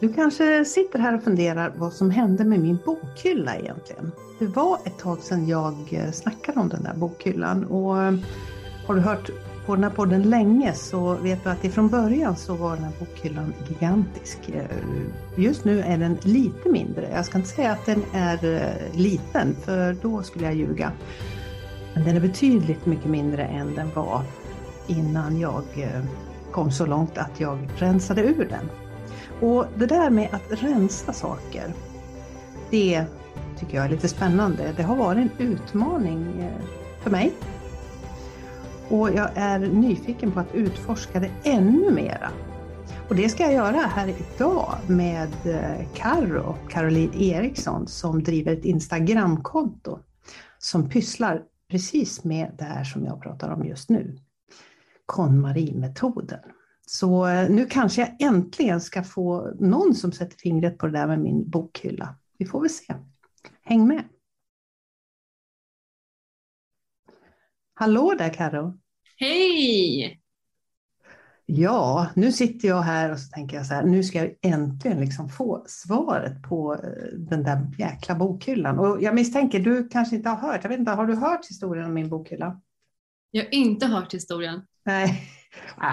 Du kanske sitter här och funderar vad som hände med min bokhylla egentligen. Det var ett tag sedan jag eh, snackade om den där bokhyllan och eh, har du hört på den här podden länge så vet du att ifrån början så var den här bokhyllan gigantisk. Eh, just nu är den lite mindre. Jag ska inte säga att den är liten för då skulle jag ljuga. Men den är betydligt mycket mindre än den var innan jag kom så långt att jag rensade ur den. Och det där med att rensa saker, det tycker jag är lite spännande. Det har varit en utmaning eh, för mig. Och jag är nyfiken på att utforska det ännu mera. Och det ska jag göra här idag med eh, Karo, och Caroline Eriksson, som driver ett Instagramkonto som pysslar precis med det här som jag pratar om just nu. KonMari-metoden. Så eh, nu kanske jag äntligen ska få någon som sätter fingret på det där med min bokhylla. Vi får väl se. Häng med! Hallå där Karo. Hej! Ja, nu sitter jag här och så tänker jag så här, nu ska jag äntligen liksom få svaret på eh, den där jäkla bokhyllan. Och jag misstänker, du kanske inte har hört, jag vet inte, har du hört historien om min bokhylla? Jag har inte hört historien. Nej,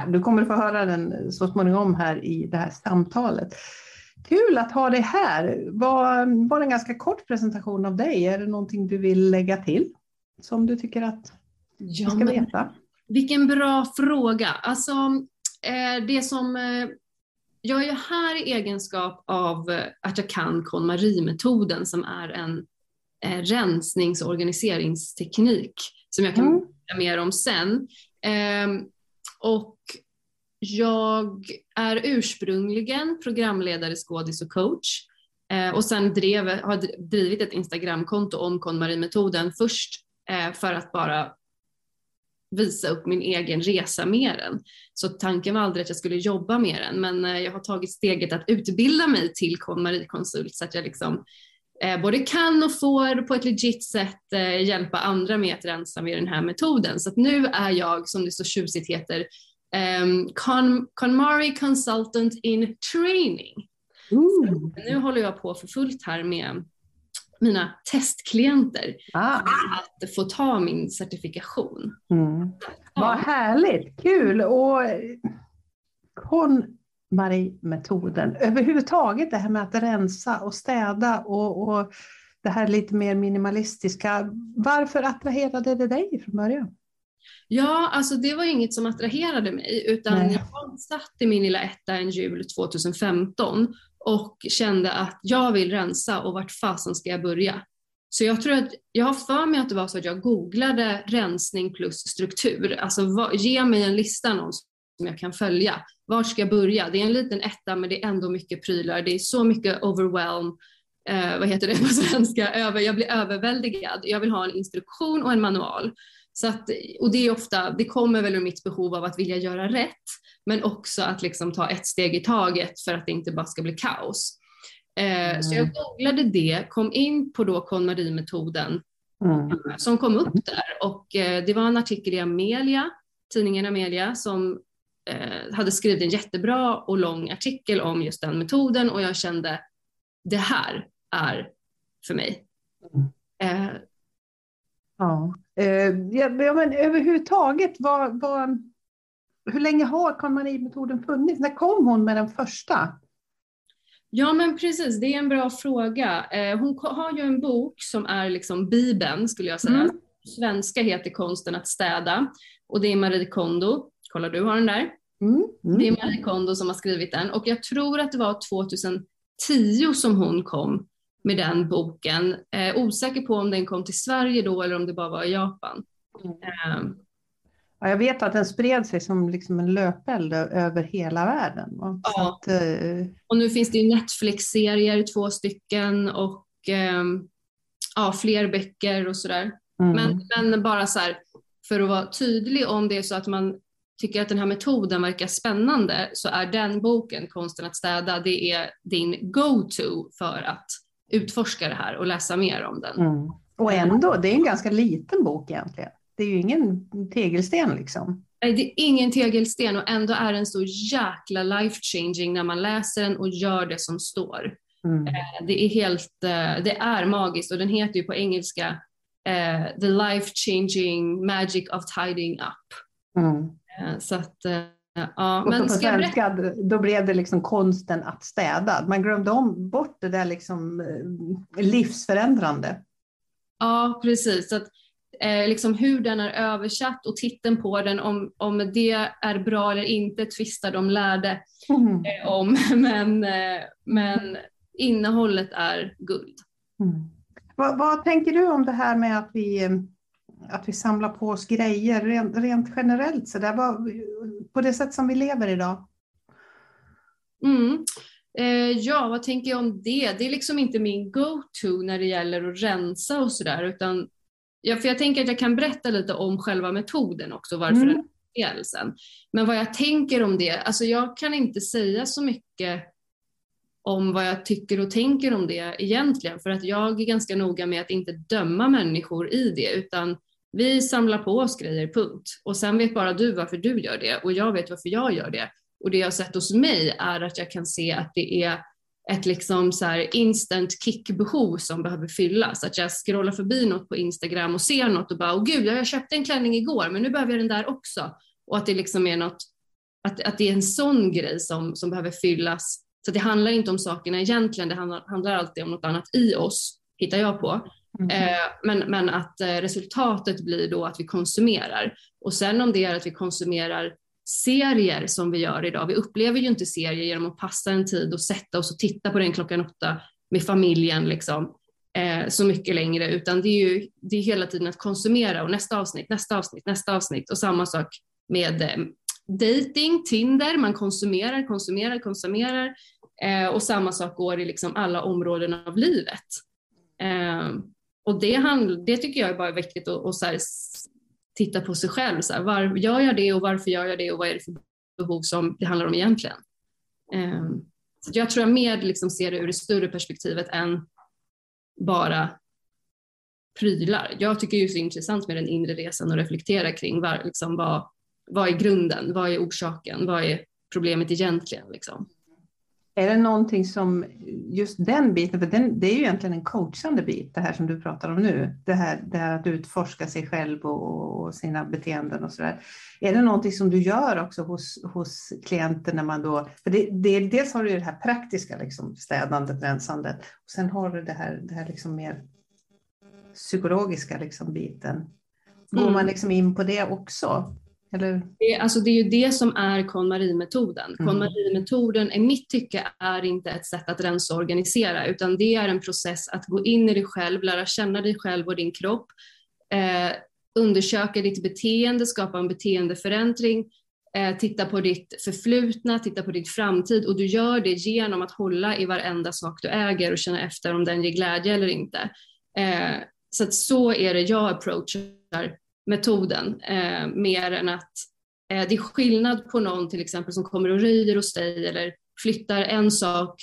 du kommer att få höra den så småningom här i det här samtalet. Kul att ha dig här. Var, var en ganska kort presentation av dig. Är det någonting du vill lägga till som du tycker att vi ska veta? Vilken bra fråga. Alltså, eh, det som eh, jag är här i egenskap av eh, att jag kan KonMari-metoden som är en rensnings och organiseringsteknik som jag kan mm. mer om sen. Och jag är ursprungligen programledare, skådis och coach. Eh, och sen drev, har drivit ett Instagramkonto om KonMari-metoden. Först eh, för att bara visa upp min egen resa med den. Så tanken var aldrig att jag skulle jobba med den, men eh, jag har tagit steget att utbilda mig till KonMari-konsult så att jag liksom både kan och får på ett legit sätt eh, hjälpa andra med att rensa med den här metoden. Så nu är jag, som det så tjusigt heter, um, Con KonMari Consultant in Training. Nu håller jag på för fullt här med mina testklienter ah. att få ta min certifikation. Mm. Ja. Vad härligt, kul! Och KonMari-metoden, överhuvudtaget det här med att rensa och städa och, och det här lite mer minimalistiska. Varför attraherade det dig från början? Ja, alltså det var inget som attraherade mig utan Nej. jag satt i min lilla etta en jul 2015 och kände att jag vill rensa och vart fasen ska jag börja? Så jag tror att, jag har för mig att det var så att jag googlade rensning plus struktur, alltså vad, ge mig en lista någon som jag kan följa. Vart ska jag börja? Det är en liten etta men det är ändå mycket prylar, det är så mycket overwhelm, eh, vad heter det på svenska, Över, jag blir överväldigad. Jag vill ha en instruktion och en manual. Så att, och det är ofta, det kommer väl ur mitt behov av att vilja göra rätt, men också att liksom ta ett steg i taget för att det inte bara ska bli kaos. Eh, mm. Så jag googlade det, kom in på då KonMari-metoden mm. som kom upp där och eh, det var en artikel i Amelia, tidningen Amelia, som hade skrivit en jättebra och lång artikel om just den metoden och jag kände det här är för mig. Mm. Eh, ja. Eh, ja, men överhuvudtaget, vad, vad, hur länge har KonMari-metoden funnits? När kom hon med den första? Ja men precis, det är en bra fråga. Eh, hon har ju en bok som är liksom Bibeln skulle jag säga. Mm. Svenska heter Konsten att städa och det är Marie Kondo. Kolla du har den där. Mm. Mm. Det är Marie Kondo som har skrivit den och jag tror att det var 2010 som hon kom med den boken. Eh, osäker på om den kom till Sverige då eller om det bara var i Japan. Mm. Eh. Ja, jag vet att den spred sig som liksom en löpeld över hela världen. Ja. Att, eh... Och nu finns det ju Netflix-serier, två stycken och ehm, ja, fler böcker och sådär. Mm. Men, men bara så här, för att vara tydlig om det är så att man tycker att den här metoden verkar spännande så är den boken, Konsten att städa, det är din go-to för att utforska det här och läsa mer om den. Mm. Och ändå, det är en ganska liten bok egentligen. Det är ju ingen tegelsten liksom. Nej, det är ingen tegelsten och ändå är den så jäkla life changing när man läser den och gör det som står. Mm. Eh, det är helt, eh, det är magiskt och den heter ju på engelska uh, The life changing magic of tidying up. Mm. Så att, ja. Och men på svenska, då blev det liksom konsten att städa. Man glömde om bort det där liksom livsförändrande. Ja, precis. Så att, eh, liksom hur den är översatt och titeln på den, om, om det är bra eller inte tvistar de lärde mm. eh, om. Men, eh, men innehållet är guld. Mm. Vad, vad, tänker du om det här med att vi, att vi samlar på oss grejer rent, rent generellt, så där, vad, på det sätt som vi lever idag? Mm. Eh, ja, vad tänker jag om det? Det är liksom inte min go-to när det gäller att rensa och sådär, utan Ja, för jag tänker att jag kan berätta lite om själva metoden också, varför mm. den är sen. Men vad jag tänker om det, alltså jag kan inte säga så mycket om vad jag tycker och tänker om det egentligen, för att jag är ganska noga med att inte döma människor i det, utan vi samlar på oss grejer, punkt. Och sen vet bara du varför du gör det och jag vet varför jag gör det. Och det jag har sett hos mig är att jag kan se att det är ett liksom så här instant kickbehov som behöver fyllas. Att jag scrollar förbi något på Instagram och ser något och bara, åh gud, jag köpte en klänning igår, men nu behöver jag den där också. Och att det liksom är något, att, att det är en sån grej som, som behöver fyllas. Så det handlar inte om sakerna egentligen, det handlar, handlar alltid om något annat i oss, hittar jag på. Mm. Eh, men, men att eh, resultatet blir då att vi konsumerar. Och sen om det är att vi konsumerar serier som vi gör idag. Vi upplever ju inte serier genom att passa en tid och sätta oss och titta på den klockan åtta med familjen liksom, eh, så mycket längre, utan det är ju det är hela tiden att konsumera och nästa avsnitt, nästa avsnitt, nästa avsnitt och samma sak med eh, dating, Tinder, man konsumerar, konsumerar, konsumerar eh, och samma sak går i liksom alla områden av livet. Eh, och det, handl- det tycker jag är bara viktigt att, att så här, titta på sig själv. Så här, var, gör jag det och varför gör jag det och vad är det för behov som det handlar om egentligen? Um, så jag tror jag mer liksom ser det ur det större perspektivet än bara prylar. Jag tycker det är så intressant med den inre resan och reflektera kring var, liksom, vad, vad är grunden, vad är orsaken, vad är problemet egentligen? Liksom. Är det någonting som, just den biten, för den, det är ju egentligen en coachande bit, det här som du pratar om nu, det här, det här att utforska sig själv och, och sina beteenden och sådär. Är det någonting som du gör också hos, hos klienter när man då, för det, det, dels har du ju det här praktiska, liksom, städandet, rensandet, och sen har du det här, det här liksom mer psykologiska liksom, biten. Går mm. man liksom in på det också? Eller? Det, alltså det är ju det som är KonMari-metoden. Mm. KonMari-metoden i mitt tycke är inte ett sätt att rensa och organisera utan det är en process att gå in i dig själv, lära känna dig själv och din kropp, eh, undersöka ditt beteende, skapa en beteendeförändring, eh, titta på ditt förflutna, titta på din framtid och du gör det genom att hålla i varenda sak du äger och känna efter om den ger glädje eller inte. Eh, så att så är det jag approachar metoden eh, mer än att eh, det är skillnad på någon till exempel som kommer och röjer hos dig eller flyttar en sak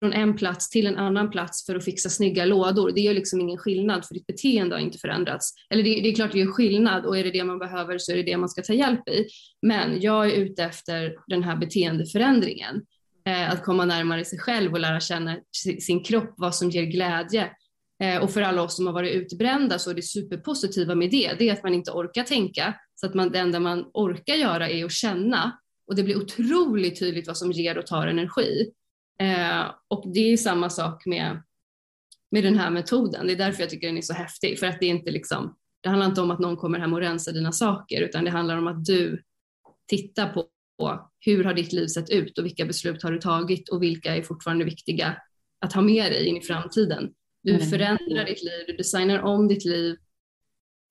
från en plats till en annan plats för att fixa snygga lådor. Det gör liksom ingen skillnad för ditt beteende har inte förändrats. Eller det, det är klart det gör skillnad och är det det man behöver så är det det man ska ta hjälp i. Men jag är ute efter den här beteendeförändringen. Eh, att komma närmare sig själv och lära känna sin kropp, vad som ger glädje, Eh, och för alla oss som har varit utbrända så är det superpositiva med det, det är att man inte orkar tänka, så att man, det enda man orkar göra är att känna. Och det blir otroligt tydligt vad som ger och tar energi. Eh, och det är samma sak med, med den här metoden. Det är därför jag tycker den är så häftig, för att det är inte liksom, det handlar inte om att någon kommer hem och rensar dina saker, utan det handlar om att du tittar på hur har ditt liv sett ut och vilka beslut har du tagit och vilka är fortfarande viktiga att ha med dig in i framtiden. Du mm. förändrar ditt liv, du designar om ditt liv.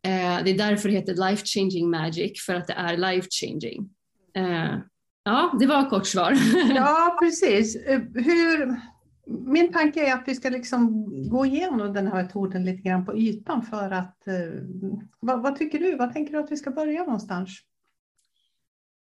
Eh, det är därför det heter life changing magic, för att det är life changing. Eh, ja, det var ett kort svar. ja, precis. Eh, hur, min tanke är att vi ska liksom gå igenom den här metoden lite grann på ytan för att, eh, vad, vad tycker du? Vad tänker du att vi ska börja någonstans?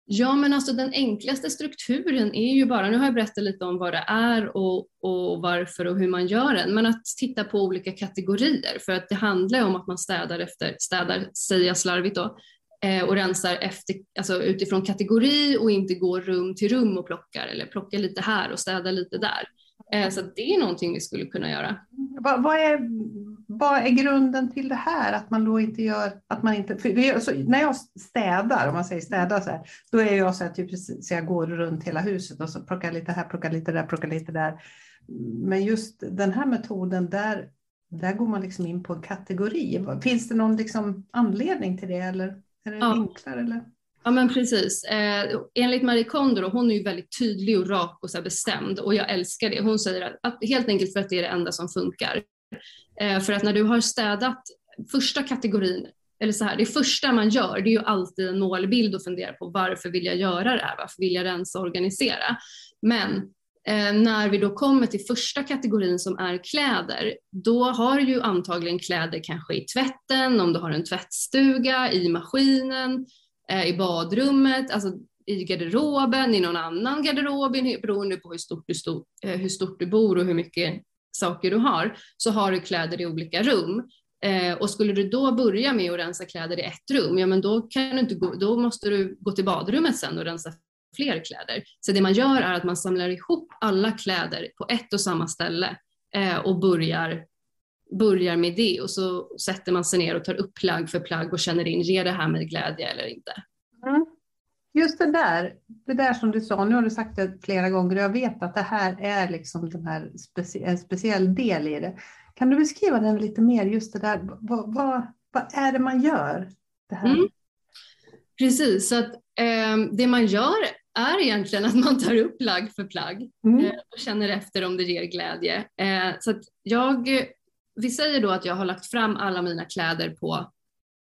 Ja, men alltså den enklaste strukturen är ju bara, nu har jag berättat lite om vad det är och, och varför och hur man gör den, men att titta på olika kategorier för att det handlar om att man städar efter, städar säger jag slarvigt då, eh, och rensar efter, alltså utifrån kategori och inte går rum till rum och plockar eller plockar lite här och städar lite där. Eh, så det är någonting vi skulle kunna göra. Vad, vad, är, vad är grunden till det här? Att man då inte gör, att man inte, för, så, när jag städar, om man säger städa så här, då är jag så här, typ, så jag går runt hela huset och så plockar lite här, plockar lite där, plockar lite där. Men just den här metoden, där, där går man liksom in på en kategori. Finns det någon liksom anledning till det eller är det ja. enklare? Eller? Ja men precis. Eh, enligt Marie Kondo, hon är ju väldigt tydlig och rak och så bestämd och jag älskar det. Hon säger att, att, helt enkelt för att det är det enda som funkar. Eh, för att när du har städat första kategorin, eller så här, det första man gör det är ju alltid en målbild och fundera på varför vill jag göra det här? Varför vill jag rensa och organisera? Men eh, när vi då kommer till första kategorin som är kläder, då har du ju antagligen kläder kanske i tvätten, om du har en tvättstuga, i maskinen, eh, i badrummet, alltså i garderoben, i någon annan garderob, beroende på hur stort, du stod, eh, hur stort du bor och hur mycket saker du har, så har du kläder i olika rum. Eh, och skulle du då börja med att rensa kläder i ett rum, ja men då, kan du inte gå, då måste du gå till badrummet sen och rensa fler kläder. Så det man gör är att man samlar ihop alla kläder på ett och samma ställe eh, och börjar börjar med det och så sätter man sig ner och tar upp plagg för plagg och känner in, ger det här mig glädje eller inte? Mm. Just det där, det där som du sa, nu har du sagt det flera gånger och jag vet att det här är liksom den här specie en speciell del i det. Kan du beskriva den lite mer, just det där, vad, vad, vad är det man gör? Det här? Mm. Precis, så att eh, det man gör är egentligen att man tar upp plagg för plagg mm. eh, och känner efter om det ger glädje. Eh, så att jag vi säger då att jag har lagt fram alla mina kläder på,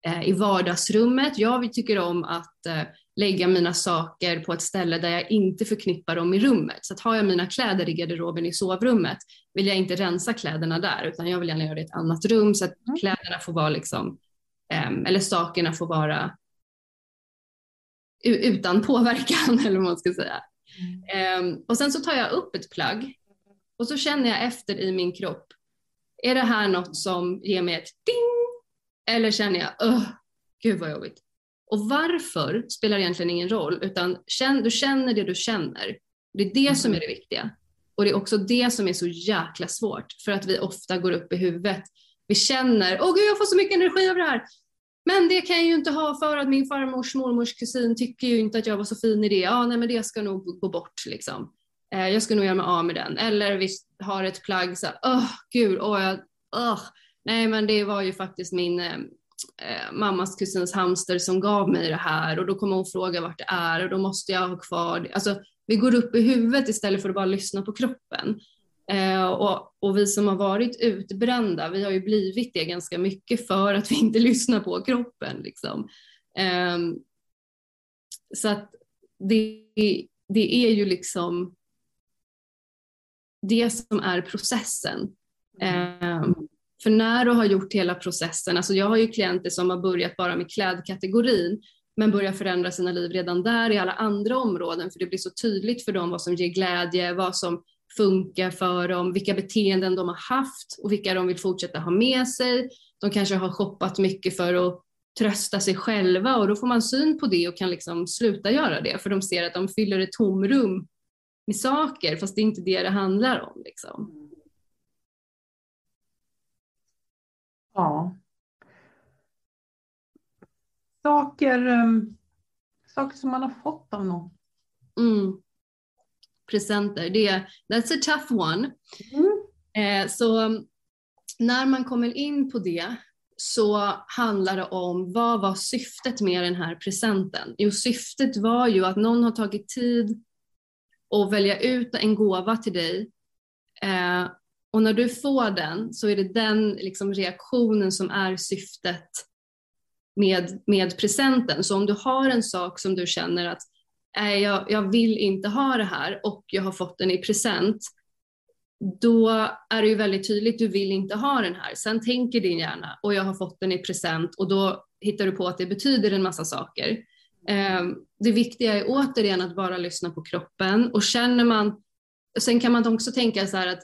eh, i vardagsrummet. Jag tycker om att eh, lägga mina saker på ett ställe där jag inte förknippar dem i rummet. Så att har jag mina kläder i garderoben i sovrummet vill jag inte rensa kläderna där utan jag vill gärna göra det i ett annat rum så att mm. kläderna får vara liksom, eh, eller sakerna får vara utan påverkan eller vad man ska säga. Mm. Um, och sen så tar jag upp ett plagg och så känner jag efter i min kropp är det här något som ger mig ett ding? Eller känner jag, öh, gud vad jobbigt. Och varför spelar egentligen ingen roll, utan känn, du känner det du känner. Det är det mm. som är det viktiga. Och det är också det som är så jäkla svårt, för att vi ofta går upp i huvudet. Vi känner, åh gud jag får så mycket energi av det här. Men det kan jag ju inte ha för att min farmors mormors kusin tycker ju inte att jag var så fin i det. Ja, nej men det ska nog gå bort liksom. Eh, jag ska nog göra mig av med den. Eller vi har ett plagg så här, åh gud, åh, jag, åh. nej men det var ju faktiskt min eh, eh, mammas kusins hamster som gav mig det här och då kommer hon fråga vart det är och då måste jag ha kvar det. Alltså, vi går upp i huvudet istället för att bara lyssna på kroppen. Eh, och, och, vi som har varit utbrända, vi har ju blivit det ganska mycket för att vi inte lyssnar på kroppen. Liksom. Eh, så att det, det är ju liksom det som är processen. Eh, för när du har gjort hela processen, alltså jag har ju klienter som har börjat bara med klädkategorin men börjar förändra sina liv redan där i alla andra områden för det blir så tydligt för dem vad som ger glädje, vad som funkar för dem, vilka beteenden de har haft och vilka de vill fortsätta ha med sig. De kanske har shoppat mycket för att trösta sig själva och då får man syn på det och kan liksom sluta göra det för de ser att de fyller ett tomrum med saker fast det är inte det det handlar om. Liksom. Ja. Saker, um, saker som man har fått av någon. Mm. Presenter, det that's a tough one. Mm. Eh, så um, när man kommer in på det så handlar det om vad var syftet med den här presenten? Jo, syftet var ju att någon har tagit tid och välja ut en gåva till dig. Eh, och när du får den så är det den liksom, reaktionen som är syftet med, med presenten. Så om du har en sak som du känner att äh, jag, jag vill inte ha det här och jag har fått den i present, då är det ju väldigt tydligt, du vill inte ha den här. Sen tänker din hjärna och jag har fått den i present och då hittar du på att det betyder en massa saker. Ehm, det viktiga är återigen att bara lyssna på kroppen och känner man, sen kan man också tänka så här att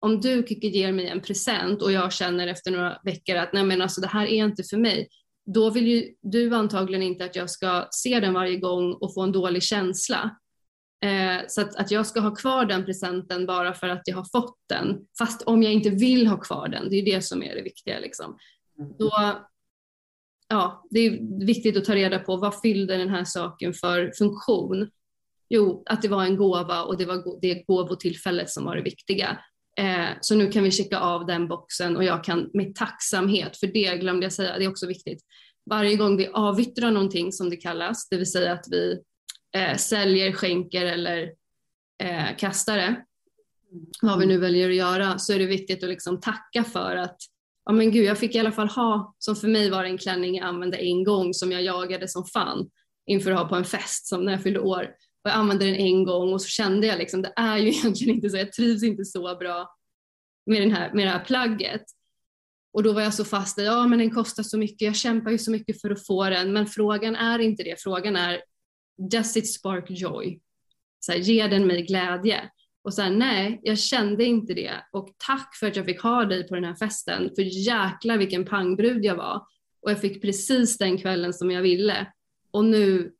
om du Kiki ger mig en present och jag känner efter några veckor att nej men alltså det här är inte för mig, då vill ju du antagligen inte att jag ska se den varje gång och få en dålig känsla. Eh, så att, att jag ska ha kvar den presenten bara för att jag har fått den, fast om jag inte vill ha kvar den, det är det som är det viktiga. Liksom. Mm. Då, ja, det är viktigt att ta reda på vad fyllde den här saken för funktion. Jo, att det var en gåva och det var det gåvotillfället som var det viktiga. Eh, så nu kan vi checka av den boxen och jag kan med tacksamhet, för det glömde jag säga, det är också viktigt. Varje gång vi avyttrar någonting som det kallas, det vill säga att vi eh, säljer, skänker eller eh, kastar det, vad vi nu väljer att göra, så är det viktigt att liksom tacka för att ja men gud, jag fick i alla fall ha, som för mig var en klänning jag använde en gång som jag jagade som fan inför att ha på en fest som när jag fyllde år. Och jag använde den en gång och så kände jag liksom, det är ju egentligen inte så, jag trivs inte så bra med, den här, med det här plagget. Och då var jag så fast i, ja men den kostar så mycket, jag kämpar ju så mycket för att få den, men frågan är inte det, frågan är, does it spark joy? Så här, ger den mig glädje? Och så här, nej, jag kände inte det och tack för att jag fick ha dig på den här festen, för jäklar vilken pangbrud jag var. Och jag fick precis den kvällen som jag ville. Och nu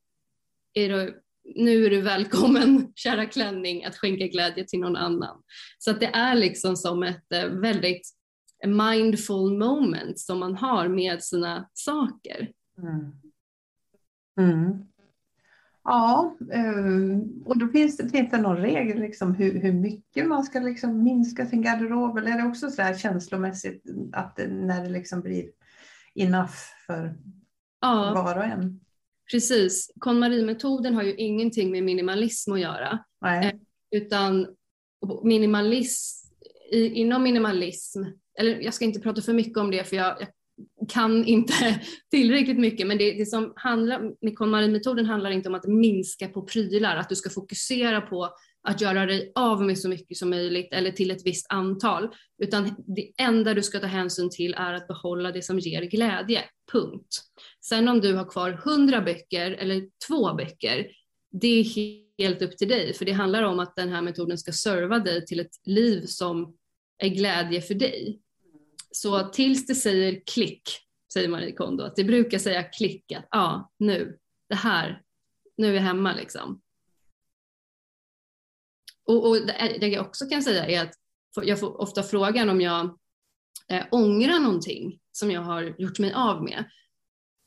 är det nu är du välkommen, kära klänning, att skänka glädje till någon annan. Så att det är liksom som ett eh, väldigt mindful moment som man har med sina saker. Mm. Mm. Ja, eh, och då finns det, finns det någon regel liksom hur, hur mycket man ska liksom minska sin garderob eller är det också så här känslomässigt att det, när det liksom blir enough för ja. var och en? Precis, KonMari-metoden har ju ingenting med minimalism att göra. Nej. Eh, utan minimalism, inom minimalism, eller jag ska inte prata för mycket om det för jag, jag kan inte tillräckligt mycket, men det, det som handlar med KonMari-metoden handlar inte om att minska på prylar, att du ska fokusera på att göra dig av med så mycket som möjligt eller till ett visst antal, utan det enda du ska ta hänsyn till är att behålla det som ger glädje, punkt. Sen om du har kvar hundra böcker eller två böcker, det är helt upp till dig, för det handlar om att den här metoden ska serva dig till ett liv som är glädje för dig. Så tills det säger klick, säger Marie Kondo, att det brukar säga klick, att ja, nu, det här, nu är jag hemma liksom. Och, och det jag också kan säga är att jag får ofta frågan om jag eh, ångrar någonting som jag har gjort mig av med.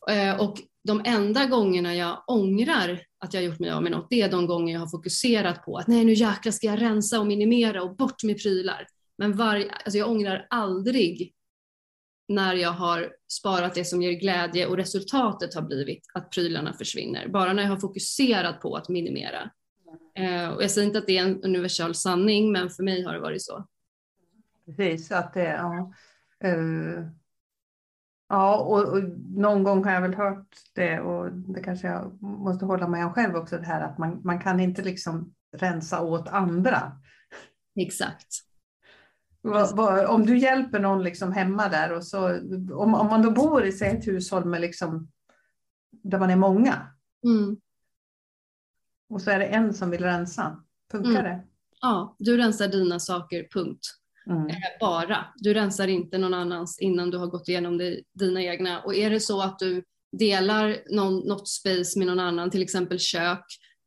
Eh, och de enda gångerna jag ångrar att jag gjort mig av med något, det är de gånger jag har fokuserat på att nej, nu jäklar ska jag rensa och minimera och bort med prylar. Men var, alltså jag ångrar aldrig när jag har sparat det som ger glädje och resultatet har blivit att prylarna försvinner. Bara när jag har fokuserat på att minimera. Eh, och jag säger inte att det är en universal sanning, men för mig har det varit så. Precis, att det, ja. Uh, ja, och, och, någon gång har jag väl hört det och det kanske jag måste hålla med om själv också, det här att man, man kan inte liksom rensa åt andra. Exakt. Om du hjälper någon liksom hemma där och så om, om man då bor i ett hushåll med liksom, där man är många. Mm. Och så är det en som vill rensa. Funkar mm. det? Ja, du rensar dina saker, punkt. Mm. Eh, bara. Du rensar inte någon annans innan du har gått igenom det, dina egna. Och är det så att du delar någon, något space med någon annan, till exempel kök,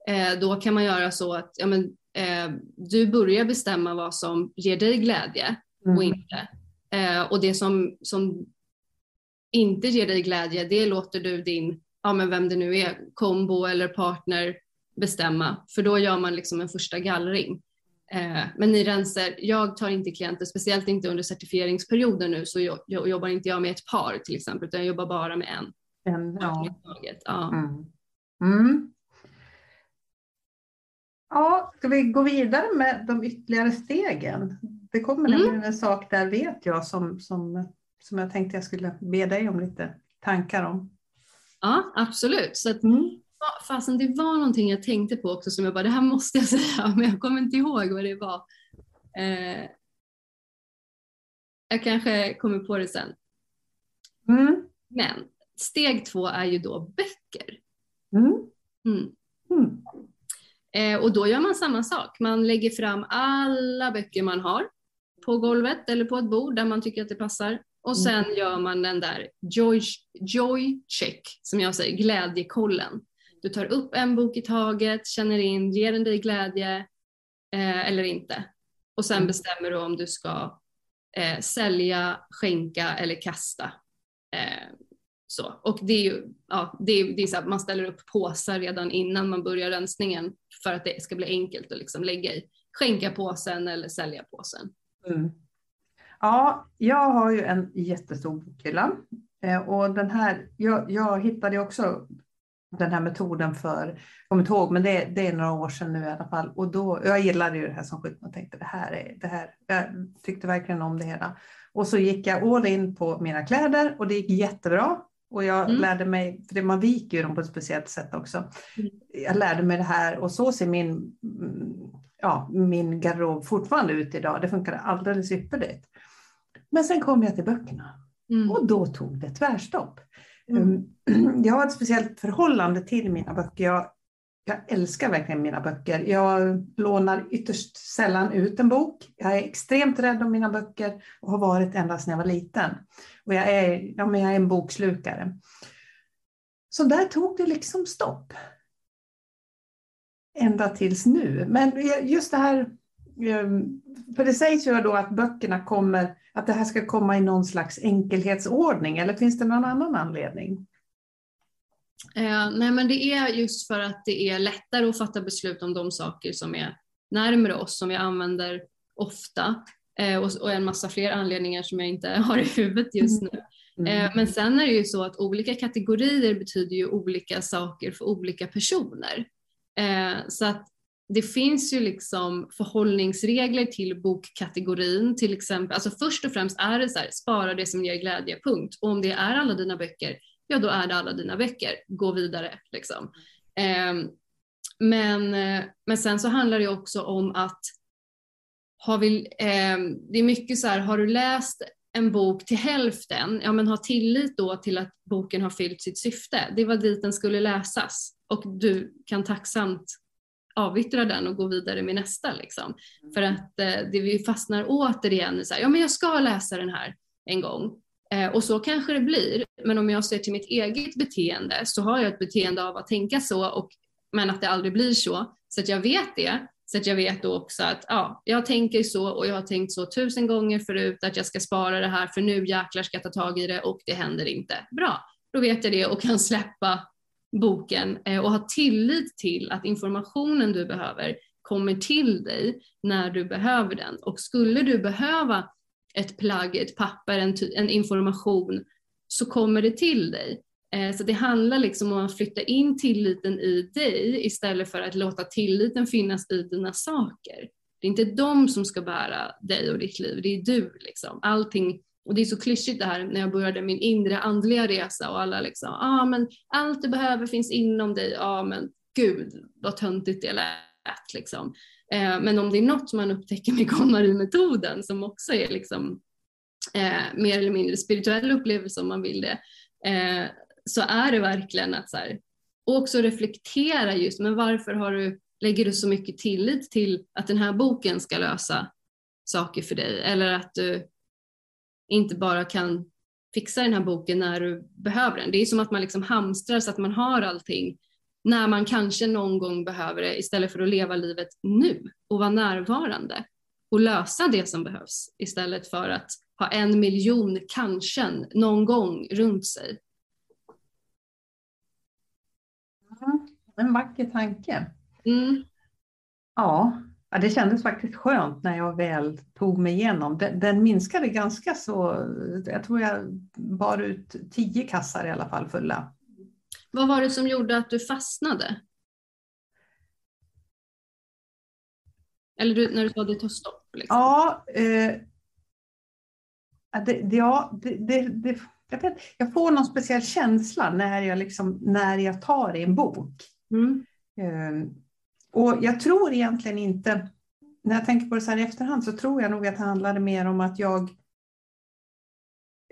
eh, då kan man göra så att ja, men, eh, du börjar bestämma vad som ger dig glädje mm. och inte. Eh, och det som, som inte ger dig glädje, det låter du din, ja men vem det nu är, kombo eller partner bestämma, för då gör man liksom en första gallring. Eh, men ni rensar, jag tar inte klienter, speciellt inte under certifieringsperioden nu, så jag, jag jobbar inte jag med ett par till exempel, utan jag jobbar bara med en. en ja. Ja. Mm. Mm. Ja, ska vi gå vidare med de ytterligare stegen? Det kommer mm. nämligen en sak där vet jag som, som, som jag tänkte jag skulle be dig om lite tankar om. Ja, absolut. Så att, mm fasen det var någonting jag tänkte på också som jag bara, det här måste jag säga, men jag kommer inte ihåg vad det var. Eh, jag kanske kommer på det sen. Mm. Men steg två är ju då böcker. Mm. Mm. mm. Eh, och då gör man samma sak. Man lägger fram alla böcker man har på golvet eller på ett bord där man tycker att det passar. Och sen mm. gör man den där joy, joy check, som jag säger, glädjekollen. Du tar upp en bok i taget, känner in, ger den dig glädje eh, eller inte? Och sen mm. bestämmer du om du ska eh, sälja, skänka eller kasta. Eh, så. Och det är ju, ja, det är, det är så att man ställer upp påsar redan innan man börjar rensningen för att det ska bli enkelt att liksom lägga i skänka påsen eller sälja påsen. Mm. Ja, jag har ju en jättestor bokhylla eh, och den här, jag, jag hittade också den här metoden för, jag kommer inte ihåg, men det, det, är några år sedan nu i alla fall. Och då, jag gillade ju det här som sjutton och tänkte det här är det här. Jag tyckte verkligen om det hela. Och så gick jag all in på mina kläder och det gick jättebra. Och jag mm. lärde mig, för man viker ju dem på ett speciellt sätt också. Mm. Jag lärde mig det här och så ser min, ja, min garderob fortfarande ut idag. Det funkar alldeles ypperligt. Men sen kom jag till böckerna mm. och då tog det tvärstopp. Mm. Jag har ett speciellt förhållande till mina böcker. Jag, jag älskar verkligen mina böcker. Jag lånar ytterst sällan ut en bok. Jag är extremt rädd om mina böcker och har varit ända sedan jag var liten. Och jag är, ja, men jag är en bokslukare. Så där tog det liksom stopp. Ända tills nu. Men just det här, eh, för det sägs ju då att böckerna kommer, att det här ska komma i någon slags enkelhetsordning, eller finns det någon annan anledning? Eh, nej, men det är just för att det är lättare att fatta beslut om de saker som är närmare oss, som vi använder ofta eh, och, och, en massa fler anledningar som jag inte har i huvudet just nu. Mm. Eh, men sen är det ju så att olika kategorier betyder ju olika saker för olika personer. Eh, så att det finns ju liksom förhållningsregler till bokkategorin till exempel. Alltså först och främst är det så här, spara det som ger glädje, punkt. Och om det är alla dina böcker, ja då är det alla dina böcker. Gå vidare liksom. Eh, men, men sen så handlar det också om att har vi, eh, det är mycket så här, har du läst en bok till hälften, ja men ha tillit då till att boken har fyllt sitt syfte. Det var dit den skulle läsas och du kan tacksamt avyttra den och gå vidare med nästa. Liksom. För att eh, det vi fastnar återigen i så här, ja men jag ska läsa den här en gång. Eh, och så kanske det blir, men om jag ser till mitt eget beteende så har jag ett beteende av att tänka så, och, men att det aldrig blir så. Så att jag vet det, så att jag vet då också att ja, jag tänker så och jag har tänkt så tusen gånger förut att jag ska spara det här för nu jäklar ska jag ta tag i det och det händer inte. Bra, då vet jag det och kan släppa boken eh, och ha tillit till att informationen du behöver kommer till dig när du behöver den. Och skulle du behöva ett plagg, ett papper, en, en information så kommer det till dig. Eh, så det handlar liksom om att flytta in tilliten i dig istället för att låta tilliten finnas i dina saker. Det är inte de som ska bära dig och ditt liv, det är du. Liksom. Allting, och det är så klyschigt det här när jag började min inre andliga resa och alla liksom, ja ah, men allt du behöver finns inom dig, ja ah, men gud vad töntigt det lät liksom. Eh, men om det är något man upptäcker med KonMari-metoden som också är liksom eh, mer eller mindre spirituell upplevelse om man vill det, eh, så är det verkligen att så här, och också reflektera just, men varför har du, lägger du så mycket tillit till att den här boken ska lösa saker för dig eller att du inte bara kan fixa den här boken när du behöver den. Det är som att man liksom hamstrar så att man har allting när man kanske någon gång behöver det istället för att leva livet nu och vara närvarande och lösa det som behövs istället för att ha en miljon kanske någon gång runt sig. Mm, en vacker tanke. Mm. Ja, det kändes faktiskt skönt när jag väl tog mig igenom. Den, den minskade ganska så, jag tror jag bar ut tio kassar i alla fall fulla. Vad var det som gjorde att du fastnade? Eller du, när du sa att det tog stopp? Liksom. Ja, eh, det, ja det, det, det, jag, vet, jag får någon speciell känsla när jag, liksom, när jag tar i en bok. Mm. Eh, och jag tror egentligen inte, när jag tänker på det så här i efterhand, så tror jag nog att det handlade mer om att jag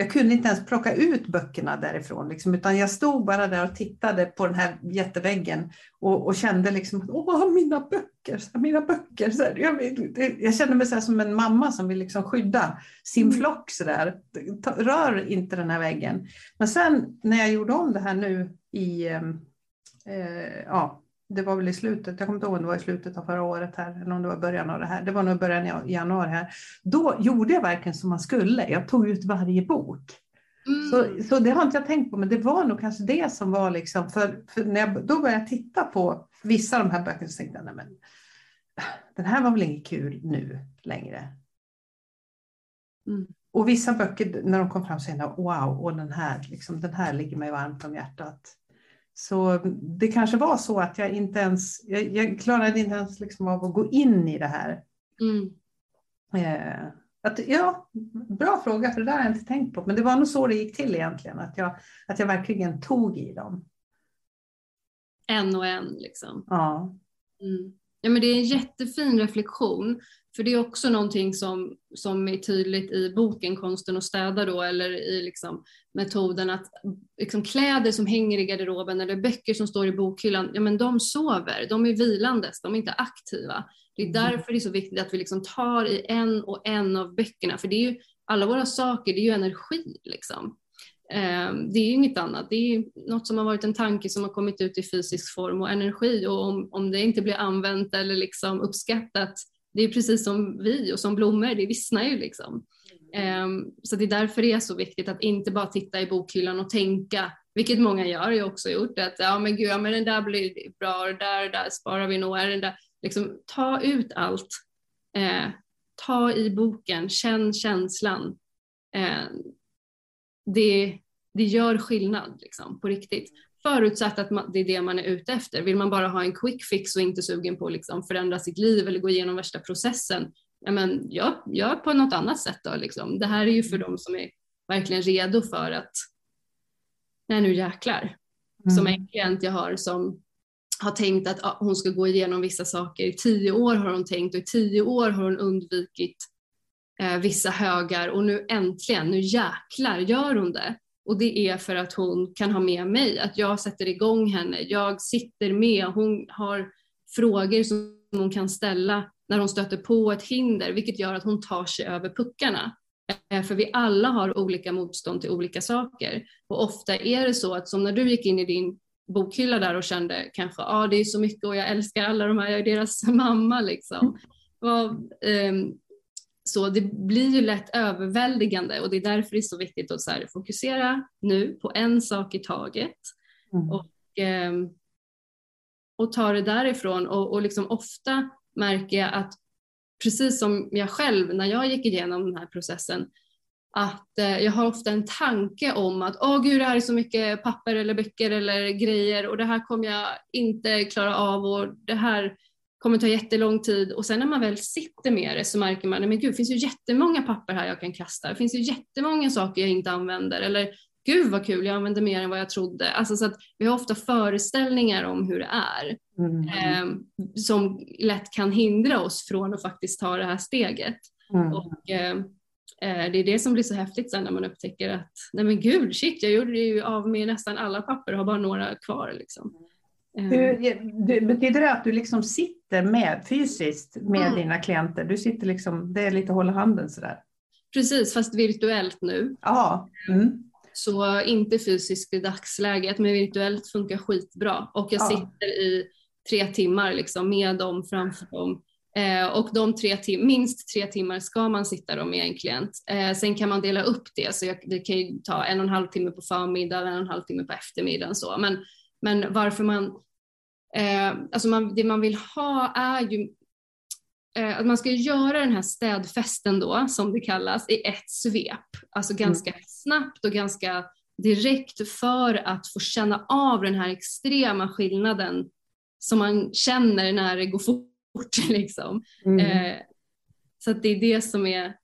jag kunde inte ens plocka ut böckerna därifrån, liksom, utan jag stod bara där och tittade på den här jätteväggen och, och kände liksom, åh, mina böcker, mina böcker. Så här, jag, jag, kände mig så som en mamma som vill liksom skydda sin mm. flock. Så där. Rör inte den här väggen. Men sen när jag gjorde om det här nu i, ehm, eh, ja, det var väl i slutet, jag kommer inte ihåg om det var i slutet av förra året här, eller om det var början av det här, det var nog början i januari här. Då gjorde jag verkligen som man skulle, jag tog ut varje bok. Mm. Så, så det har inte jag tänkt på, men det var nog kanske det som var liksom, för, för när jag då började titta på vissa av de här böckerna så tänkte jag, nej men den här var väl inget kul nu längre. Mm. Och vissa böcker, när de kom fram, så tänkte jag, wow, och den här, liksom, den här ligger mig varmt om hjärtat. Så det kanske var så att jag inte ens, jag, jag klarade inte ens liksom av att gå in i det här. Mm. Eh, att, ja, bra fråga, för det där har jag inte tänkt på. Men det var nog så det gick till egentligen, att jag, att jag verkligen tog i dem. En och en liksom. Ja. Mm. Ja, men det är en jättefin reflektion. För det är också någonting som, som är tydligt i boken Konsten att städa då, eller i liksom metoden att liksom kläder som hänger i garderoben eller böcker som står i bokhyllan, ja men de sover, de är vilandes, de är inte aktiva. Det är mm. därför det är så viktigt att vi liksom tar i en och en av böckerna, för det är ju alla våra saker, det är ju energi liksom. Ehm, det är inget annat, det är något som har varit en tanke som har kommit ut i fysisk form och energi och om, om det inte blir använt eller liksom uppskattat det är precis som vi och som blommor, det vissnar ju liksom. Um, så det är därför det är så viktigt att inte bara titta i bokhyllan och tänka, vilket många gör, jag också gjort, att ja men gud, ja, men den där blir bra, det där, där sparar vi nog, den där, liksom ta ut allt, uh, ta i boken, känn känslan. Uh, det, det gör skillnad liksom, på riktigt. Förutsatt att man, det är det man är ute efter. Vill man bara ha en quick fix och inte sugen på att liksom förändra sitt liv eller gå igenom värsta processen, ja, men gör, gör på något annat sätt då. Liksom. Det här är ju för mm. dem som är verkligen redo för att, nej nu jäklar. Mm. Som en klient jag har som har tänkt att ah, hon ska gå igenom vissa saker. I tio år har hon tänkt och i tio år har hon undvikit eh, vissa högar och nu äntligen, nu jäklar gör hon det. Och det är för att hon kan ha med mig, att jag sätter igång henne. Jag sitter med, hon har frågor som hon kan ställa när hon stöter på ett hinder, vilket gör att hon tar sig över puckarna. Eh, för vi alla har olika motstånd till olika saker. Och ofta är det så att som när du gick in i din bokhylla där och kände kanske, ja ah, det är så mycket och jag älskar alla de här, jag är deras mamma liksom. Och, um, så det blir ju lätt överväldigande och det är därför det är så viktigt att så här, fokusera nu på en sak i taget mm. och, eh, och ta det därifrån. Och, och liksom ofta märker jag att precis som jag själv när jag gick igenom den här processen att eh, jag har ofta en tanke om att åh gud det här är så mycket papper eller böcker eller grejer och det här kommer jag inte klara av och det här kommer ta jättelång tid och sen när man väl sitter med det så märker man, men gud, det finns ju jättemånga papper här jag kan kasta, det finns ju jättemånga saker jag inte använder eller gud vad kul, jag använder mer än vad jag trodde. Alltså så att vi har ofta föreställningar om hur det är mm. eh, som lätt kan hindra oss från att faktiskt ta det här steget. Mm. Och, eh, det är det som blir så häftigt sen när man upptäcker att nej men gud, shit, jag gjorde ju av med nästan alla papper och har bara några kvar. Liksom. Hur, eh. betyder det att du liksom sitter med fysiskt med mm. dina klienter? Du sitter liksom, det är lite hålla handen sådär? Precis, fast virtuellt nu. Ja. Mm. Så inte fysiskt i dagsläget, men virtuellt funkar skitbra. Och jag ja. sitter i tre timmar liksom med dem framför dem. Eh, och de tre tim minst tre timmar ska man sitta då med en klient. Eh, sen kan man dela upp det, så jag, det kan ju ta en och en halv timme på förmiddagen, en och en halv timme på eftermiddagen. Så. Men men varför man, eh, alltså man, det man vill ha är ju eh, att man ska göra den här städfesten då, som det kallas, i ett svep. Alltså mm. ganska mm. snabbt och ganska direkt för att få känna av den här extrema skillnaden som man känner när det går fort. Liksom. Mm. Eh, så att det är det som är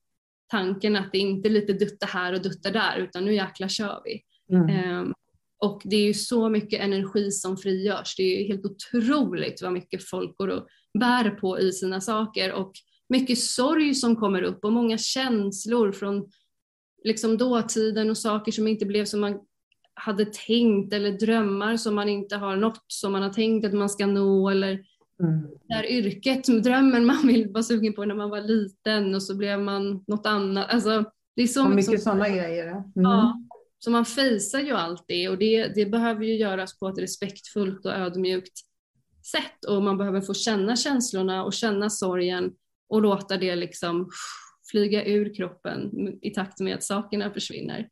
tanken, att det inte är lite dutta här och dutta där, utan nu jäkla kör vi. Mm. Eh, och det är ju så mycket energi som frigörs. Det är helt otroligt vad mycket folk går och bär på i sina saker och mycket sorg som kommer upp och många känslor från liksom dåtiden och saker som inte blev som man hade tänkt eller drömmar som man inte har nått som man har tänkt att man ska nå eller mm. det här yrket, drömmen man vill vara sugen på när man var liten och så blev man något annat. Alltså, det är så och mycket sådana grejer. Mm. Ja, så man fejsar ju allt det och det, det behöver ju göras på ett respektfullt och ödmjukt sätt och man behöver få känna känslorna och känna sorgen och låta det liksom flyga ur kroppen i takt med att sakerna försvinner.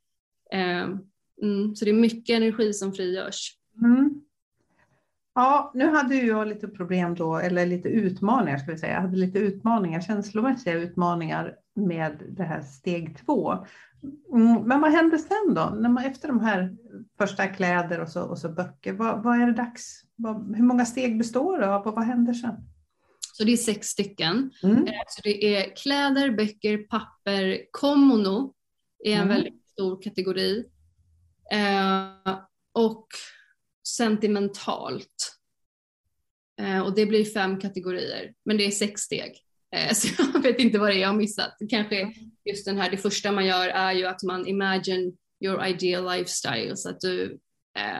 Ehm, mm, så det är mycket energi som frigörs. Mm. Ja, nu hade ju jag lite problem då, eller lite utmaningar ska vi säga. Jag hade lite utmaningar, känslomässiga utmaningar med det här steg två. Mm, men vad hände sen då? När man, efter de här första kläder och så, och så böcker, vad, vad är det dags? Vad, hur många steg består det av och vad händer sen? Så det är sex stycken. Mm. Eh, så det är kläder, böcker, papper, komono är en mm. väldigt stor kategori. Eh, och sentimentalt. Eh, och det blir fem kategorier, men det är sex steg. Eh, så jag vet inte vad det är jag har missat. Kanske just den här, det första man gör är ju att man imagine your ideal lifestyle så att du,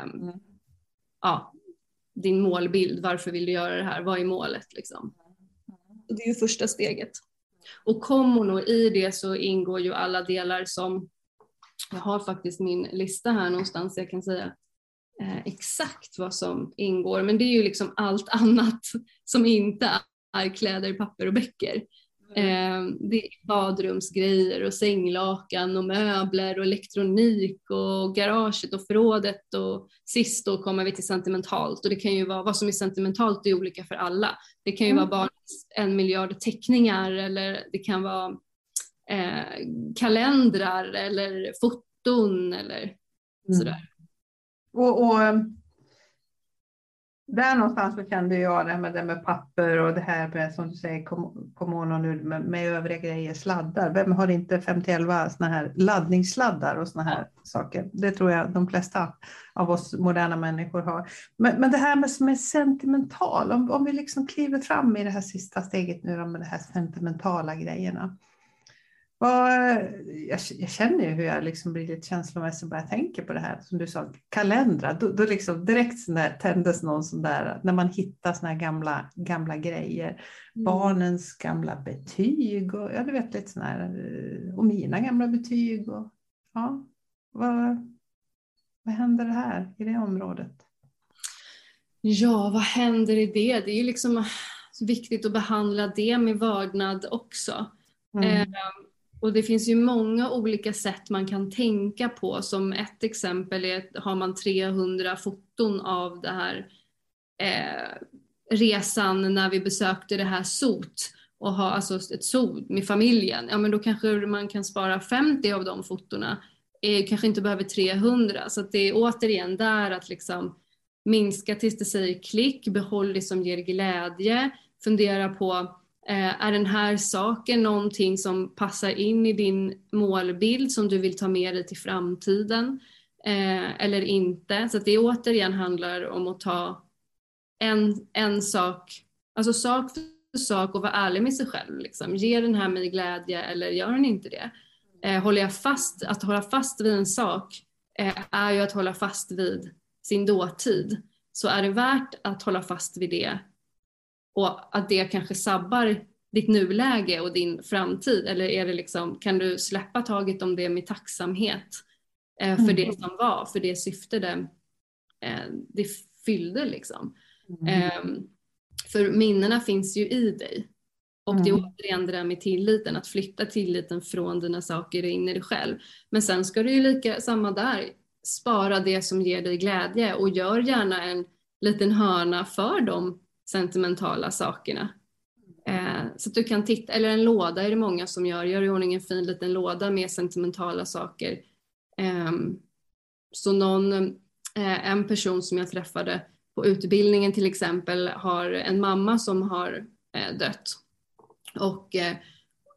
um, ja, din målbild, varför vill du göra det här, vad är målet liksom? Det är ju första steget. Och kommer i det så ingår ju alla delar som, jag har faktiskt min lista här någonstans, jag kan säga eh, exakt vad som ingår, men det är ju liksom allt annat som inte kläder, papper och böcker. Mm. Eh, det är badrumsgrejer och sänglakan och möbler och elektronik och garaget och förrådet och sist då kommer vi till sentimentalt och det kan ju vara vad som är sentimentalt är olika för alla. Det kan ju mm. vara barnets en miljard teckningar eller det kan vara eh, kalendrar eller foton eller mm. sådär. Och, och där någonstans så kände jag det med, det med papper och det här med, som du säger, kommunen nu med, med övriga grejer, sladdar. Vem har inte 5-11 sådana här laddningssladdar och sådana här saker? Det tror jag de flesta av oss moderna människor har. Men, men det här med som är sentimental, om, om vi liksom kliver fram i det här sista steget nu med de här sentimentala grejerna. Jag, jag, känner ju hur jag liksom blir lite känslomässig bara jag tänker på det här. Som du sa, kalendrar. Då, då liksom direkt sån där, tändes någon sån där, när man hittar såna här gamla, gamla grejer. Mm. Barnens gamla betyg och ja, du vet lite sån här, och mina gamla betyg. Och, ja, vad, vad händer här i det området? Ja, vad händer i det? Det är ju liksom viktigt att behandla det med vördnad också. Mm. Eh, och det finns ju många olika sätt man kan tänka på. Som ett exempel är har man 300 foton av det här eh, resan när vi besökte det här sot och ha alltså ett zoo med familjen. Ja men då kanske man kan spara 50 av de fotona. Eh, kanske inte behöver 300. Så det är återigen där att liksom minska tills det säger klick, behåll det som ger glädje, fundera på Eh, är den här saken någonting som passar in i din målbild som du vill ta med dig till framtiden eh, eller inte? Så att det återigen handlar om att ta en, en sak, alltså sak för sak och vara ärlig med sig själv. Liksom. Ger den här mig glädje eller gör den inte det? Eh, håller jag fast, att hålla fast vid en sak är ju att hålla fast vid sin dåtid. Så är det värt att hålla fast vid det och att det kanske sabbar ditt nuläge och din framtid eller är det liksom, kan du släppa taget om det med tacksamhet eh, för mm. det som var, för det syfte det, eh, det fyllde liksom. Mm. Eh, för minnena finns ju i dig. Och det är mm. återigen det där med tilliten, att flytta tilliten från dina saker in i dig själv. Men sen ska du ju lika, samma där, spara det som ger dig glädje och gör gärna en liten hörna för de sentimentala sakerna. Eh, så att du kan titta, eller en låda är det många som gör, gör i ordning en fin liten låda med sentimentala saker. Eh, så någon, eh, en person som jag träffade på utbildningen till exempel har en mamma som har eh, dött. Och eh,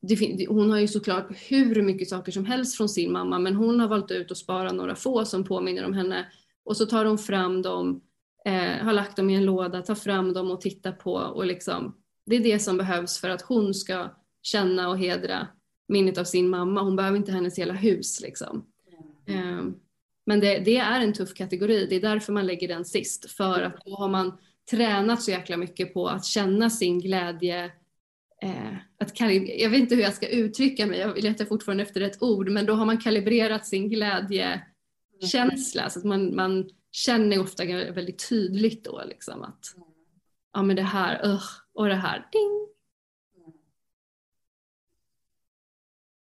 det, hon har ju såklart hur mycket saker som helst från sin mamma men hon har valt ut att spara några få som påminner om henne och så tar hon fram dem eh, har lagt dem i en låda, tar fram dem och tittar på och liksom det är det som behövs för att hon ska känna och hedra minnet av sin mamma. Hon behöver inte hennes hela hus liksom. Mm. Men det, det, är en tuff kategori. Det är därför man lägger den sist. För att då har man tränat så jäkla mycket på att känna sin glädje. Eh, att jag vet inte hur jag ska uttrycka mig, jag letar fortfarande efter ett ord, men då har man kalibrerat sin glädjekänsla så att man, man känner ofta väldigt tydligt då liksom att ja men det här, uh, och det här, ding.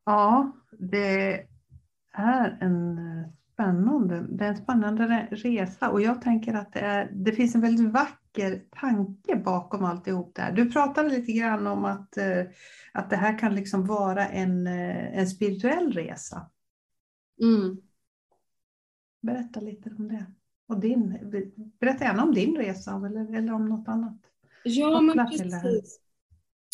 Ja, det är en spännande, det är en spännande resa och jag tänker att det, är, det finns en väldigt vacker tanke bakom alltihop det här. Du pratade lite grann om att, eh, att det här kan liksom vara en, eh, en spirituell resa. Mm. Berätta lite om det. Och din, berätta gärna om din resa eller, eller om något annat. Ja, men precis.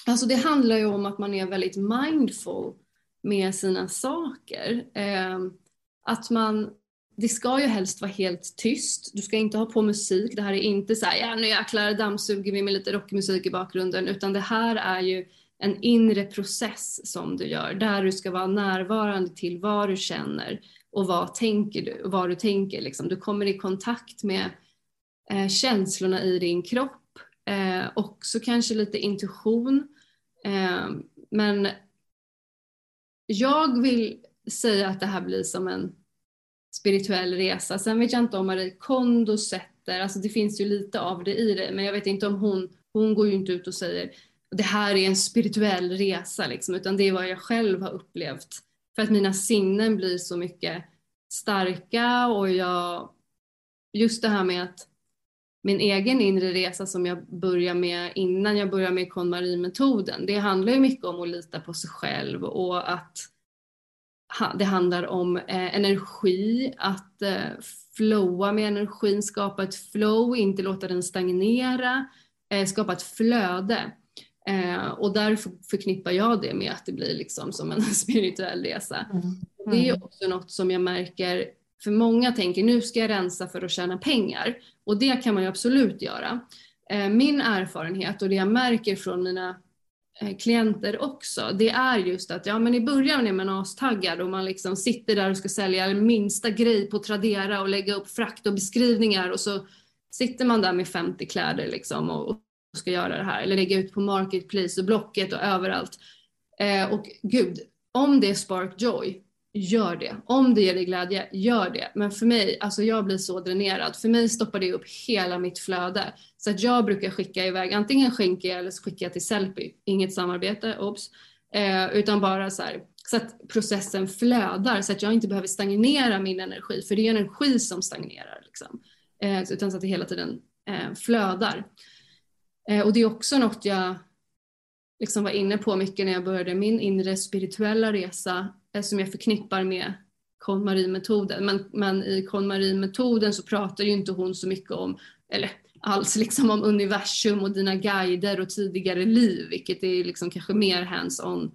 Alltså det handlar ju om att man är väldigt mindful med sina saker. Eh, att man, det ska ju helst vara helt tyst. Du ska inte ha på musik. Det här är inte så här, ja nu jäklar dammsuger vi med lite rockmusik i bakgrunden, utan det här är ju en inre process som du gör, där du ska vara närvarande till vad du känner och vad tänker du, vad du tänker. Liksom. Du kommer i kontakt med eh, känslorna i din kropp, eh, också kanske lite intuition. Eh, men jag vill säga att det här blir som en spirituell resa. Sen vet jag inte om Marie Kondo sätter, alltså det finns ju lite av det i det, men jag vet inte om hon, hon går ju inte ut och säger det här är en spirituell resa liksom, utan det är vad jag själv har upplevt. För att mina sinnen blir så mycket starka och jag, just det här med att min egen inre resa som jag börjar med innan jag börjar med KonMari-metoden, det handlar ju mycket om att lita på sig själv och att det handlar om eh, energi, att eh, flowa med energin, skapa ett flow, inte låta den stagnera, eh, skapa ett flöde. Eh, och därför förknippar jag det med att det blir liksom som en spirituell resa. Mm. Mm. Det är också något som jag märker, för många tänker nu ska jag rensa för att tjäna pengar och det kan man ju absolut göra. Eh, min erfarenhet och det jag märker från mina Eh, klienter också, det är just att ja men i början är man astaggad och man liksom sitter där och ska sälja minsta grej på Tradera och lägga upp frakt och beskrivningar och så sitter man där med 50 kläder liksom och, och ska göra det här eller lägga ut på Marketplace och Blocket och överallt. Eh, och gud, om det är spark joy, gör det. Om det ger dig glädje, gör det. Men för mig, alltså jag blir så dränerad. För mig stoppar det upp hela mitt flöde. Så att jag brukar skicka iväg, antingen skänker jag eller så skickar jag till Sellpy. Inget samarbete, obs. Eh, utan bara så här, så att processen flödar så att jag inte behöver stagnera min energi. För det är energi som stagnerar. Liksom. Eh, utan så att det hela tiden eh, flödar. Eh, och det är också något jag liksom var inne på mycket när jag började min inre spirituella resa Eh, som jag förknippar med KonMari-metoden. Men, men i KonMari-metoden så pratar ju inte hon så mycket om, eller alls liksom om universum och dina guider och tidigare liv, vilket är liksom kanske mer hands-on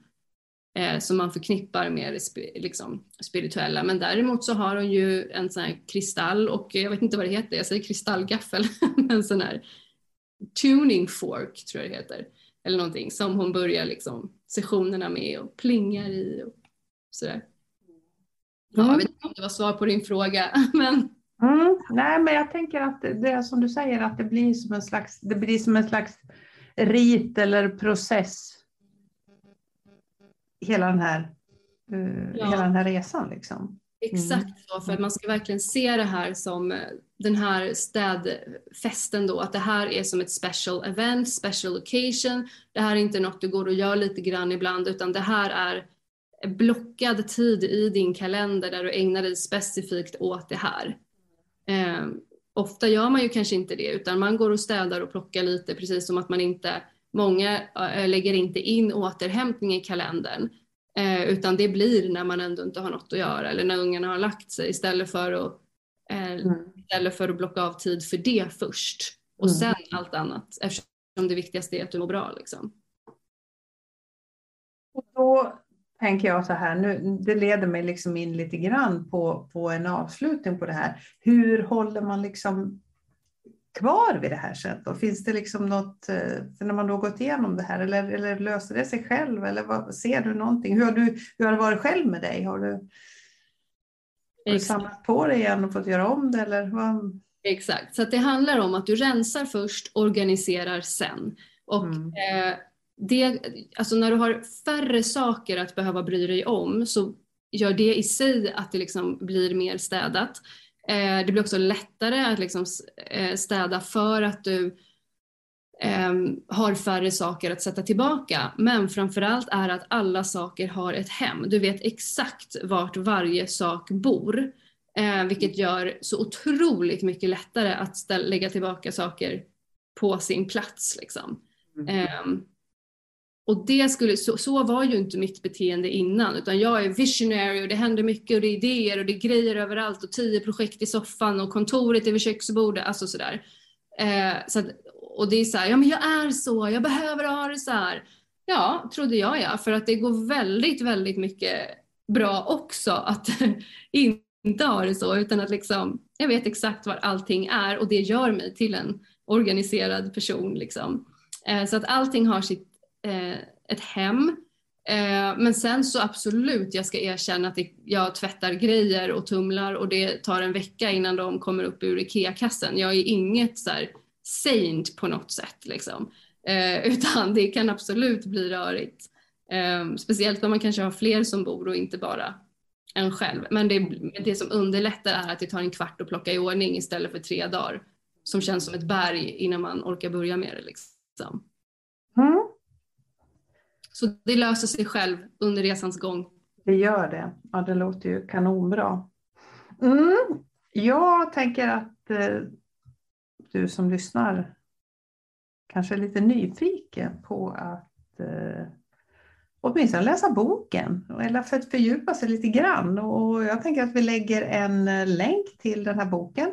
eh, som man förknippar med det liksom, spirituella. Men däremot så har hon ju en sån här kristall och eh, jag vet inte vad det heter, jag säger kristallgaffel, en sån här tuning fork tror jag det heter, eller någonting som hon börjar liksom sessionerna med och plingar i. Och Sådär. Ja, jag mm. vet inte om det var svar på din fråga. Men... Mm, nej, men jag tänker att det är som du säger, att det blir som en slags, det blir som en slags rit eller process. Hela den här, uh, ja. hela den här resan. Liksom. Mm. Exakt så, för man ska verkligen se det här som eh, den här städfesten då, att det här är som ett special event, special occasion. Det här är inte något du går och gör lite grann ibland, utan det här är blockad tid i din kalender där du ägnar dig specifikt åt det här. Eh, ofta gör man ju kanske inte det utan man går och städar och plockar lite precis som att man inte, många eh, lägger inte in återhämtning i kalendern eh, utan det blir när man ändå inte har något att göra eller när ungarna har lagt sig istället för att, eh, mm. istället för att blocka av tid för det först och mm. sen allt annat eftersom det viktigaste är att du mår bra. Liksom. Och då tänker jag så här, nu, det leder mig liksom in lite grann på, på en avslutning på det här. Hur håller man liksom kvar vid det här sen då? Finns det liksom något, eh, när man då gått igenom det här, eller, eller löser det sig själv? Eller vad, ser du någonting? Hur har, du, hur har det varit själv med dig? Har du, har du samlat på dig igen och fått göra om det? Eller vad? Exakt, så det handlar om att du rensar först, organiserar sen. Och mm. eh, det, alltså när du har färre saker att behöva bry dig om så gör det i sig att det liksom blir mer städat. Eh, det blir också lättare att liksom eh, städa för att du ehm, har färre saker att sätta tillbaka. Men framförallt är att alla saker har ett hem. Du vet exakt vart varje sak bor. Eh, vilket gör så otroligt mycket lättare att lägga tillbaka saker på sin plats. Liksom. Mm. Och det skulle, så, så, var ju inte mitt beteende innan utan jag är visionary och det händer mycket och det är idéer och det är grejer överallt och tio projekt i soffan och kontoret är vid köksbordet, alltså sådär. Eh, så att, och det är så här, ja men jag är så, jag behöver ha det så här. Ja, trodde jag ja, för att det går väldigt, väldigt mycket bra också att inte ha det så utan att liksom, jag vet exakt var allting är och det gör mig till en organiserad person liksom. Eh, så att allting har sitt eh, ett hem. Eh, men sen så absolut, jag ska erkänna att jag tvättar grejer och tumlar och det tar en vecka innan de kommer upp ur IKEA-kassen. Jag är inget så här saint på något sätt liksom. Eh, utan det kan absolut bli rörigt. Eh, speciellt om man kanske har fler som bor och inte bara en själv. Men det, det som underlättar är att det tar en kvart att plocka i ordning istället för tre dagar. Som känns som ett berg innan man orkar börja med det. Liksom. Mm. Så det löser sig själv under resans gång. Det gör det. Ja, det låter ju kanonbra. Mm. Jag tänker att eh, du som lyssnar kanske är lite nyfiken på att eh, åtminstone läsa boken eller för att fördjupa sig lite grann. Och jag tänker att vi lägger en eh, länk till den här boken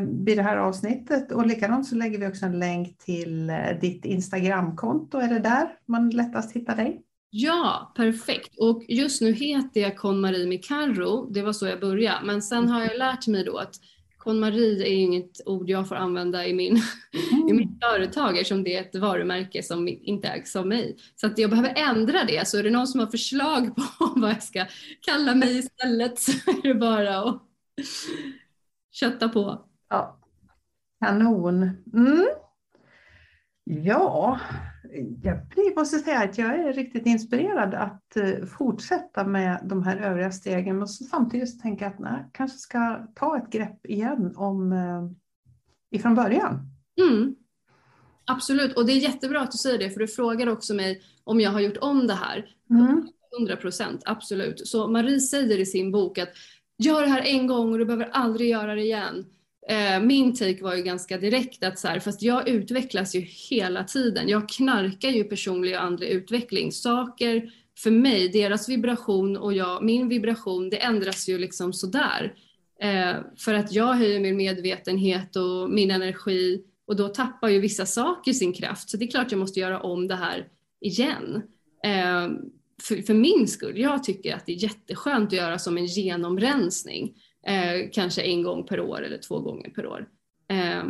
vid det här avsnittet. Och likadant så lägger vi också en länk till eh, ditt Instagramkonto. Är det där man lättast hittar dig? Ja, perfekt. Och just nu heter jag Con-Marie Micarro. Det var så jag började. Men sen har jag lärt mig då att Con-Marie är inget ord jag får använda i, min, mm. i mitt företag eftersom det är ett varumärke som inte ägs av mig. Så att jag behöver ändra det. Så är det någon som har förslag på vad jag ska kalla mig istället så är det bara att kötta på. Ja. Kanon. Mm. Ja, jag måste säga att jag är riktigt inspirerad att eh, fortsätta med de här övriga stegen. Men samtidigt tänker jag att jag kanske ska ta ett grepp igen om eh, ifrån början. Mm. Absolut, och det är jättebra att du säger det, för du frågar också mig om jag har gjort om det här. Mm. 100 procent, absolut. Så Marie säger i sin bok att gör det här en gång och du behöver aldrig göra det igen. Eh, min take var ju ganska direkt att så här, fast jag utvecklas ju hela tiden. Jag knarkar ju personlig och andlig utveckling. Saker för mig, deras vibration och jag, min vibration, det ändras ju liksom sådär. Eh, för att jag höjer min medvetenhet och min energi och då tappar ju vissa saker sin kraft. Så det är klart jag måste göra om det här igen. Eh, för, för, min skull, jag tycker att det är jätteskönt att göra som en genomrensning. Eh, kanske en gång per år eller två gånger per år. Eh,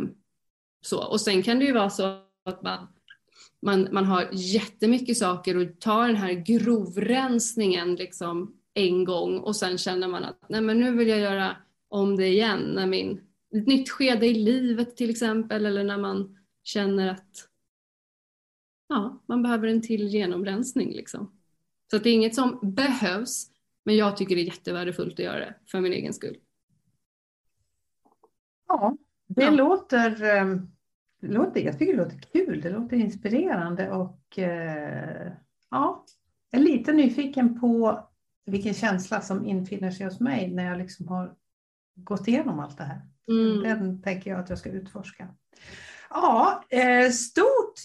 så. Och sen kan det ju vara så att man, man, man har jättemycket saker och tar den här grovrensningen liksom en gång och sen känner man att nej men nu vill jag göra om det igen när min, ett nytt skede i livet till exempel eller när man känner att ja, man behöver en till genomrensning liksom. Så det är inget som behövs, men jag tycker det är jättevärdefullt att göra det för min egen skull. Ja, det, ja. Låter, ehm, låter, jag tycker det låter kul, det låter inspirerande och eh, ja, jag är lite nyfiken på vilken känsla som infinner sig hos mig när jag liksom har gått igenom allt det här. Mm. Den tänker jag att jag ska utforska. Ja, eh, stort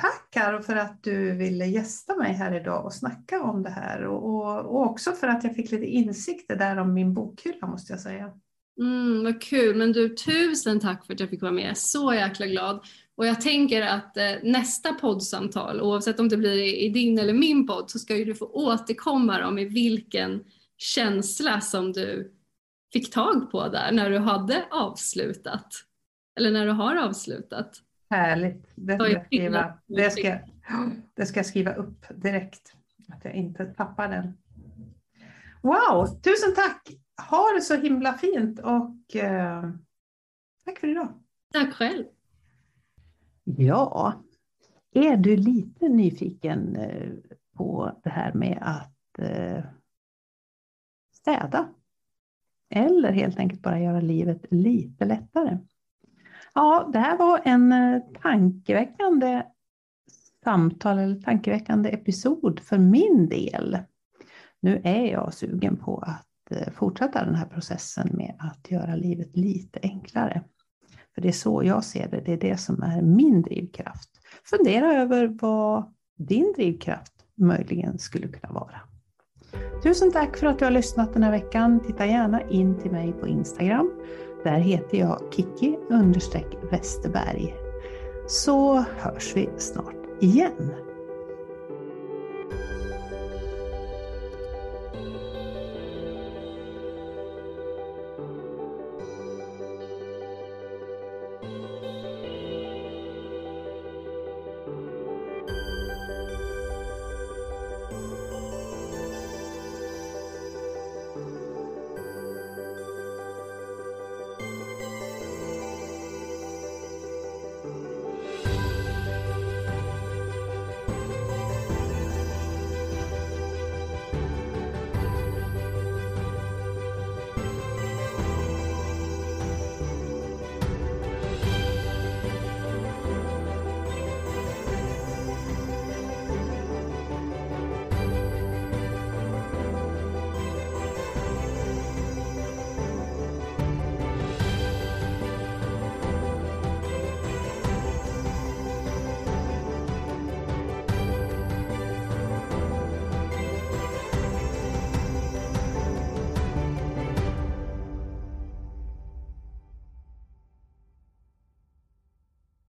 Tack Karo för att du ville gästa mig här idag och snacka om det här och, och, och också för att jag fick lite insikter där om min bokhylla måste jag säga. Mm, vad kul, men du tusen tack för att jag fick vara med. Så jäkla glad. Och jag tänker att eh, nästa poddsamtal, oavsett om det blir i, i, din eller min podd, så ska ju du få återkomma om i vilken känsla som du fick tag på där när du hade avslutat eller när du har avslutat. Härligt. Det ska, jag skriva, det, ska, det ska jag skriva upp direkt, att jag inte tappar den. Wow, tusen tack! Ha det så himla fint och eh, tack för idag. Tack själv. Ja, är du lite nyfiken eh, på det här med att eh, städa? Eller helt enkelt bara göra livet lite lättare? Ja, det här var en eh, tankeväckande samtal eller tankeväckande episod för min del. Nu är jag sugen på att eh, fortsätta den här processen med att göra livet lite enklare. För det är så jag ser det, det är det som är min drivkraft. Fundera över vad din drivkraft möjligen skulle kunna vara. Tusen tack för att du har lyssnat den här veckan. Titta gärna in till mig på Instagram. Där heter jag Kiki Westerberg. Så hörs vi snart igen.